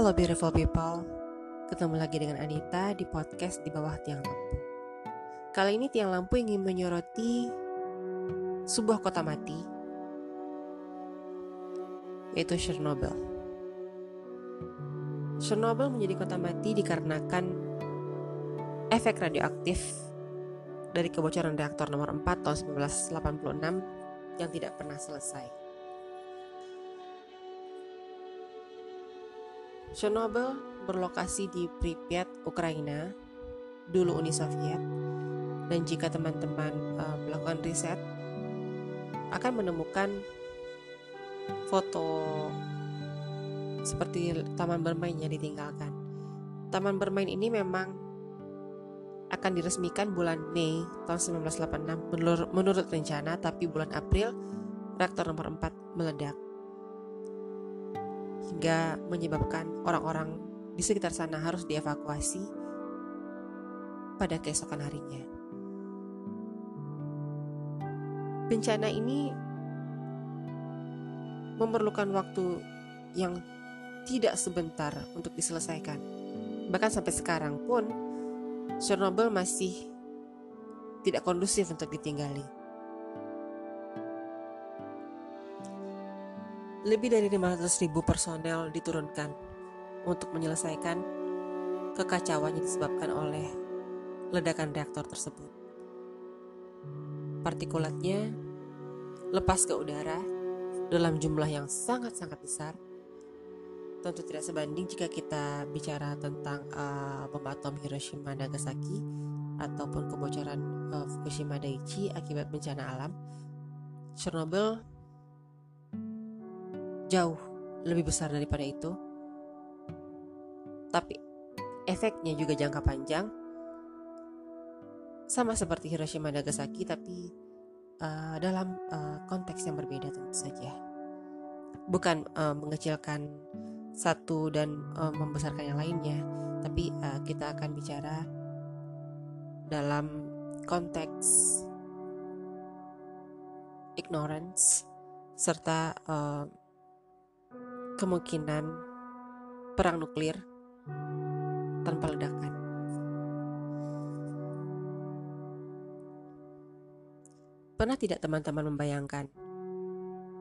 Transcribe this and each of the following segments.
Halo beautiful people, ketemu lagi dengan Anita di podcast di bawah tiang lampu. Kali ini tiang lampu ingin menyoroti sebuah kota mati, yaitu Chernobyl. Chernobyl menjadi kota mati dikarenakan efek radioaktif dari kebocoran reaktor nomor 4 tahun 1986 yang tidak pernah selesai. Chernobyl berlokasi di Pripyat, Ukraina, dulu Uni Soviet. Dan jika teman-teman uh, melakukan riset, akan menemukan foto seperti taman bermain yang ditinggalkan. Taman bermain ini memang akan diresmikan bulan Mei tahun 1986 menurut, rencana, tapi bulan April reaktor nomor 4 meledak hingga menyebabkan orang-orang di sekitar sana harus dievakuasi pada keesokan harinya. Bencana ini memerlukan waktu yang tidak sebentar untuk diselesaikan. Bahkan sampai sekarang pun Chernobyl masih tidak kondusif untuk ditinggali. Lebih dari 500 ribu personel diturunkan untuk menyelesaikan kekacauan yang disebabkan oleh ledakan reaktor tersebut. Partikulatnya lepas ke udara dalam jumlah yang sangat-sangat besar. Tentu tidak sebanding jika kita bicara tentang uh, bom atom Hiroshima Nagasaki ataupun kebocoran uh, Fukushima Daiichi akibat bencana alam. Chernobyl jauh lebih besar daripada itu. Tapi efeknya juga jangka panjang. Sama seperti Hiroshima Nagasaki tapi uh, dalam uh, konteks yang berbeda tentu saja. Bukan uh, mengecilkan satu dan uh, membesarkan yang lainnya, tapi uh, kita akan bicara dalam konteks ignorance serta uh, kemungkinan perang nuklir tanpa ledakan. Pernah tidak teman-teman membayangkan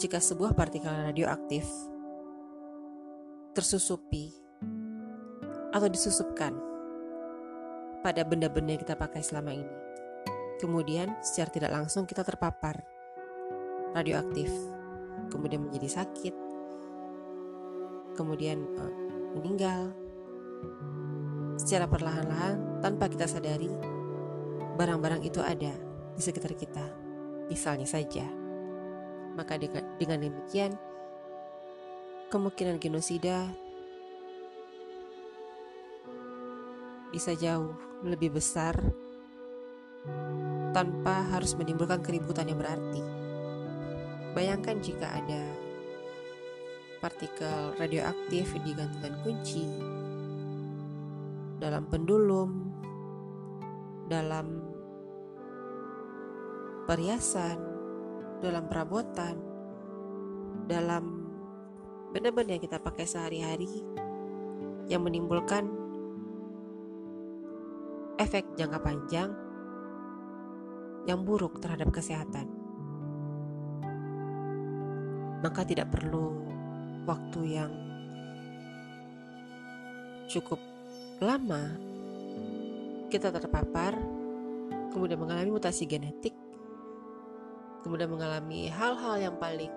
jika sebuah partikel radioaktif tersusupi atau disusupkan pada benda-benda yang kita pakai selama ini. Kemudian secara tidak langsung kita terpapar radioaktif, kemudian menjadi sakit, kemudian uh, meninggal secara perlahan-lahan tanpa kita sadari barang-barang itu ada di sekitar kita misalnya saja maka dengan, dengan demikian kemungkinan genosida bisa jauh lebih besar tanpa harus menimbulkan keributan yang berarti. Bayangkan jika ada partikel radioaktif di gantungan kunci, dalam pendulum, dalam perhiasan, dalam perabotan, dalam benda-benda yang kita pakai sehari-hari yang menimbulkan efek jangka panjang yang buruk terhadap kesehatan. Maka tidak perlu waktu yang cukup lama kita terpapar, kemudian mengalami mutasi genetik, kemudian mengalami hal-hal yang paling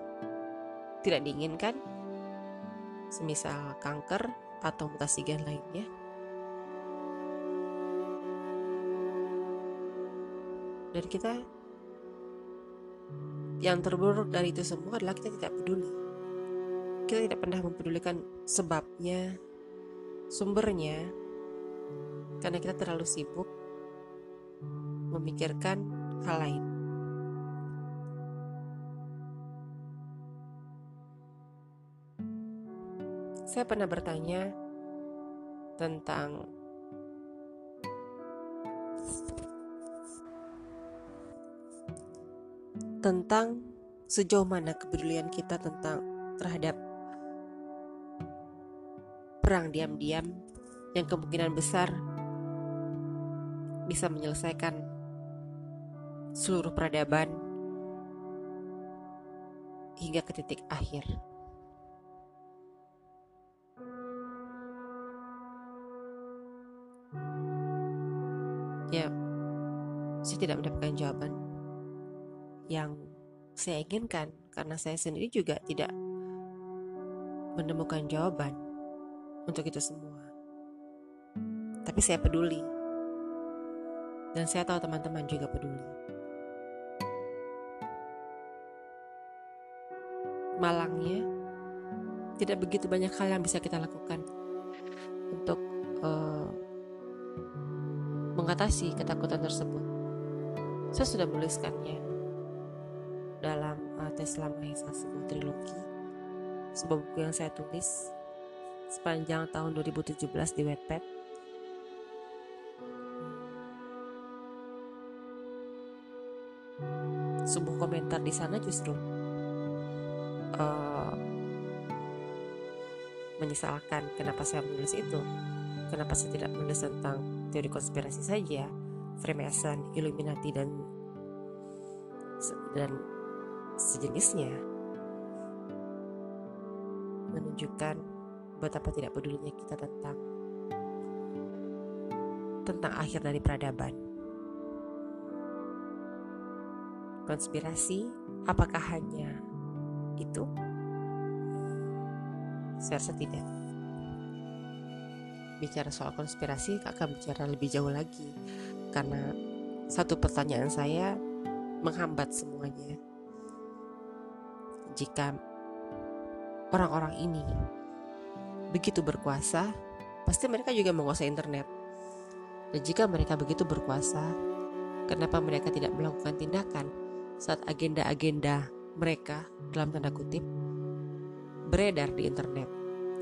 tidak diinginkan, semisal kanker atau mutasi gen lainnya. Dan kita yang terburuk dari itu semua adalah kita tidak peduli kita tidak pernah mempedulikan sebabnya, sumbernya, karena kita terlalu sibuk memikirkan hal lain. Saya pernah bertanya tentang tentang sejauh mana kepedulian kita tentang terhadap perang diam-diam yang kemungkinan besar bisa menyelesaikan seluruh peradaban hingga ke titik akhir. Ya, saya tidak mendapatkan jawaban yang saya inginkan karena saya sendiri juga tidak menemukan jawaban untuk itu semua. Tapi saya peduli. Dan saya tahu teman-teman juga peduli. Malangnya, tidak begitu banyak hal yang bisa kita lakukan untuk uh, mengatasi ketakutan tersebut. Saya sudah menuliskannya dalam uh, Tesla Mahesa sebuah trilogi, sebuah buku yang saya tulis sepanjang tahun 2017 di Wattpad. Sebuah komentar di sana justru uh, menyesalkan kenapa saya menulis itu, kenapa saya tidak menulis tentang teori konspirasi saja, Freemason, Illuminati dan dan sejenisnya menunjukkan betapa tidak pedulinya kita tentang tentang akhir dari peradaban. Konspirasi, apakah hanya itu? Saya rasa tidak. Bicara soal konspirasi, akan bicara lebih jauh lagi, karena satu pertanyaan saya menghambat semuanya. Jika orang-orang ini begitu berkuasa, pasti mereka juga menguasai internet. Dan jika mereka begitu berkuasa, kenapa mereka tidak melakukan tindakan saat agenda-agenda mereka dalam tanda kutip beredar di internet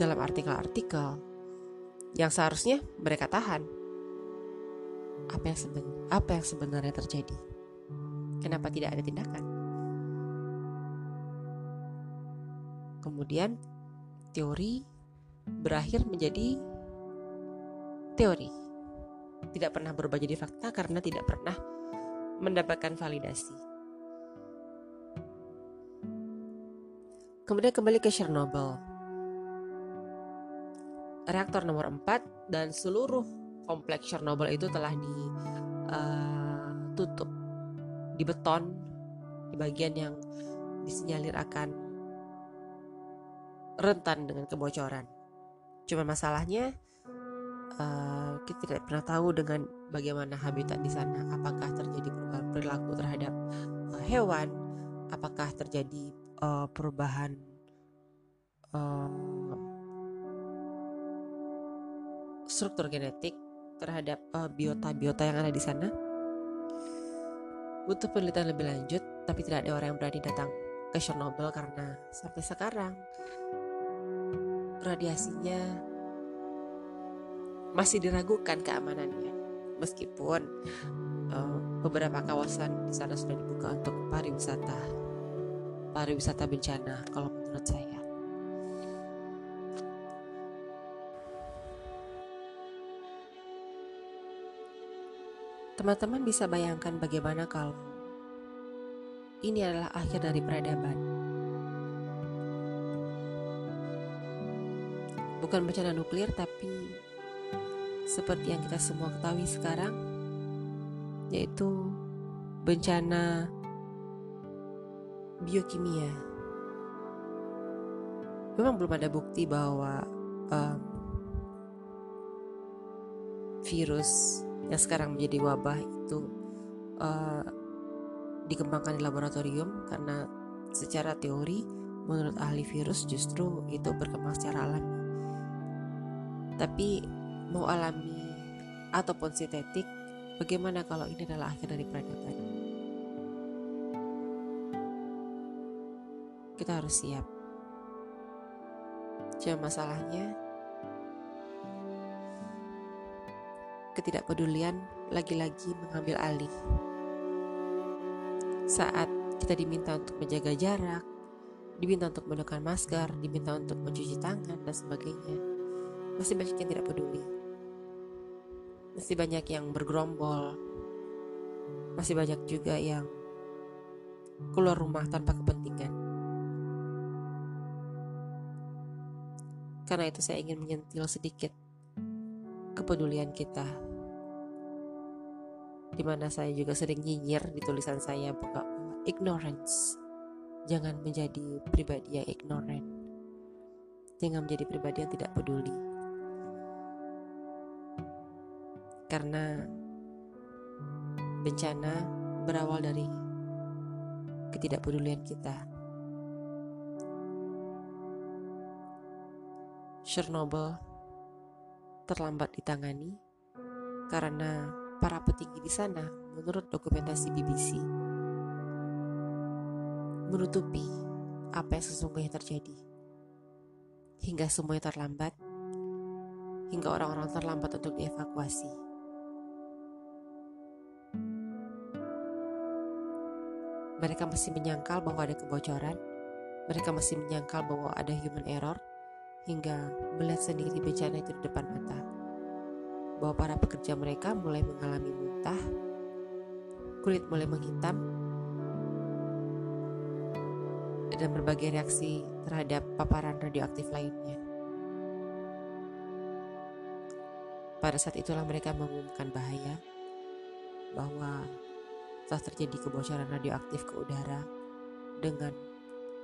dalam artikel-artikel yang seharusnya mereka tahan? Apa yang, seben apa yang sebenarnya terjadi? Kenapa tidak ada tindakan? Kemudian teori berakhir menjadi teori. Tidak pernah berubah jadi fakta karena tidak pernah mendapatkan validasi. Kemudian kembali ke Chernobyl. Reaktor nomor 4 dan seluruh kompleks Chernobyl itu telah ditutup uh, di beton di bagian yang disinyalir akan rentan dengan kebocoran. Cuma masalahnya uh, kita tidak pernah tahu dengan bagaimana habitat di sana. Apakah terjadi perubahan perilaku terhadap uh, hewan? Apakah terjadi uh, perubahan uh, struktur genetik terhadap biota-biota yang ada di sana? butuh penelitian lebih lanjut, tapi tidak ada orang yang berani datang ke Chernobyl karena sampai sekarang radiasinya masih diragukan keamanannya. Meskipun uh, beberapa kawasan di sana sudah dibuka untuk pariwisata, pariwisata bencana kalau menurut saya. Teman-teman bisa bayangkan bagaimana kalau ini adalah akhir dari peradaban. Bukan bencana nuklir, tapi seperti yang kita semua ketahui sekarang, yaitu bencana biokimia. Memang belum ada bukti bahwa um, virus yang sekarang menjadi wabah itu uh, dikembangkan di laboratorium karena secara teori menurut ahli virus justru itu berkembang secara alami. Tapi mau alami ataupun sintetik, bagaimana kalau ini adalah akhir dari peradaban? Kita harus siap. Cuma masalahnya ketidakpedulian lagi-lagi mengambil alih. Saat kita diminta untuk menjaga jarak, diminta untuk menggunakan masker, diminta untuk mencuci tangan, dan sebagainya, masih banyak yang tidak peduli. Masih banyak yang bergerombol. Masih banyak juga yang keluar rumah tanpa kepentingan. Karena itu saya ingin menyentil sedikit kepedulian kita. Di mana saya juga sering nyinyir di tulisan saya bahwa ignorance. Jangan menjadi pribadi yang ignorant. Jangan menjadi pribadi yang tidak peduli karena bencana berawal dari ketidakpedulian kita Chernobyl terlambat ditangani karena para petinggi di sana, menurut dokumentasi BBC, menutupi apa yang sesungguhnya terjadi. Hingga semuanya terlambat, hingga orang-orang terlambat untuk dievakuasi. Mereka masih menyangkal bahwa ada kebocoran, mereka masih menyangkal bahwa ada human error, hingga melihat sendiri bencana itu di depan mata. Bahwa para pekerja mereka mulai mengalami muntah, kulit mulai menghitam, dan berbagai reaksi terhadap paparan radioaktif lainnya. Pada saat itulah mereka mengumumkan bahaya. Bahwa telah terjadi kebocoran radioaktif ke udara dengan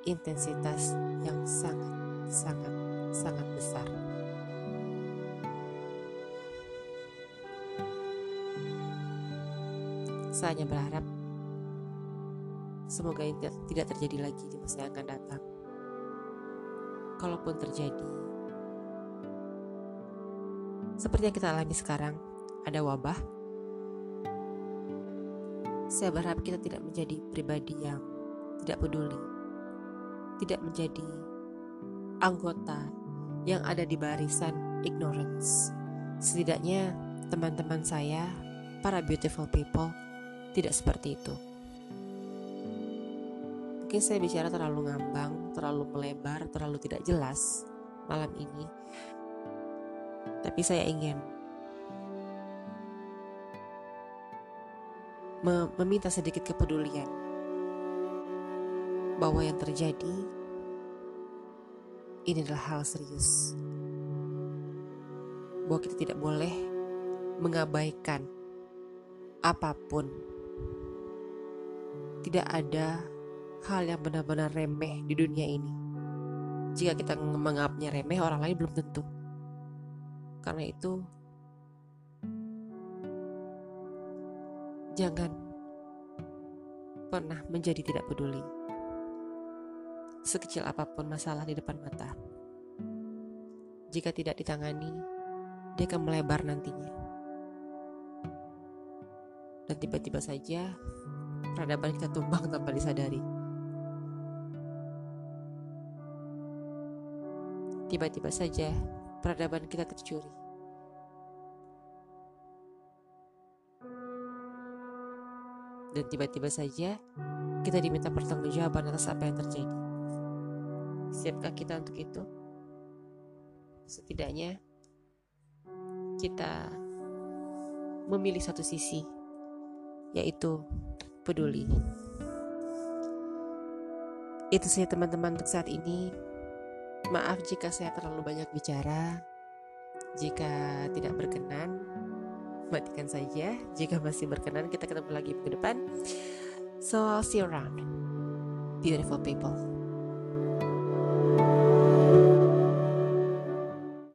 intensitas yang sangat sangat sangat besar. Saya hanya berharap semoga ini tidak terjadi lagi di masa yang akan datang. Kalaupun terjadi, seperti yang kita alami sekarang, ada wabah. Saya berharap kita tidak menjadi pribadi yang tidak peduli, tidak menjadi anggota yang ada di barisan ignorance. Setidaknya teman-teman saya, para beautiful people, tidak seperti itu. Mungkin saya bicara terlalu ngambang, terlalu melebar, terlalu tidak jelas malam ini. Tapi saya ingin meminta sedikit kepedulian bahwa yang terjadi ini adalah hal serius. Bahwa kita tidak boleh mengabaikan apa pun tidak ada hal yang benar-benar remeh di dunia ini. Jika kita menganggapnya remeh, orang lain belum tentu. Karena itu, jangan pernah menjadi tidak peduli. Sekecil apa pun masalah di depan mata. Jika tidak ditangani, dia akan melebar nantinya. Dan tiba-tiba saja peradaban kita tumbang tanpa disadari. Tiba-tiba saja peradaban kita tercuri. Dan tiba-tiba saja kita diminta pertanggungjawaban atas apa yang terjadi. Siapkah kita untuk itu? Setidaknya kita memilih satu sisi, yaitu peduli. Itu saja teman-teman untuk saat ini. Maaf jika saya terlalu banyak bicara. Jika tidak berkenan, matikan saja. Jika masih berkenan, kita ketemu lagi minggu depan. So I'll see you around. Beautiful people.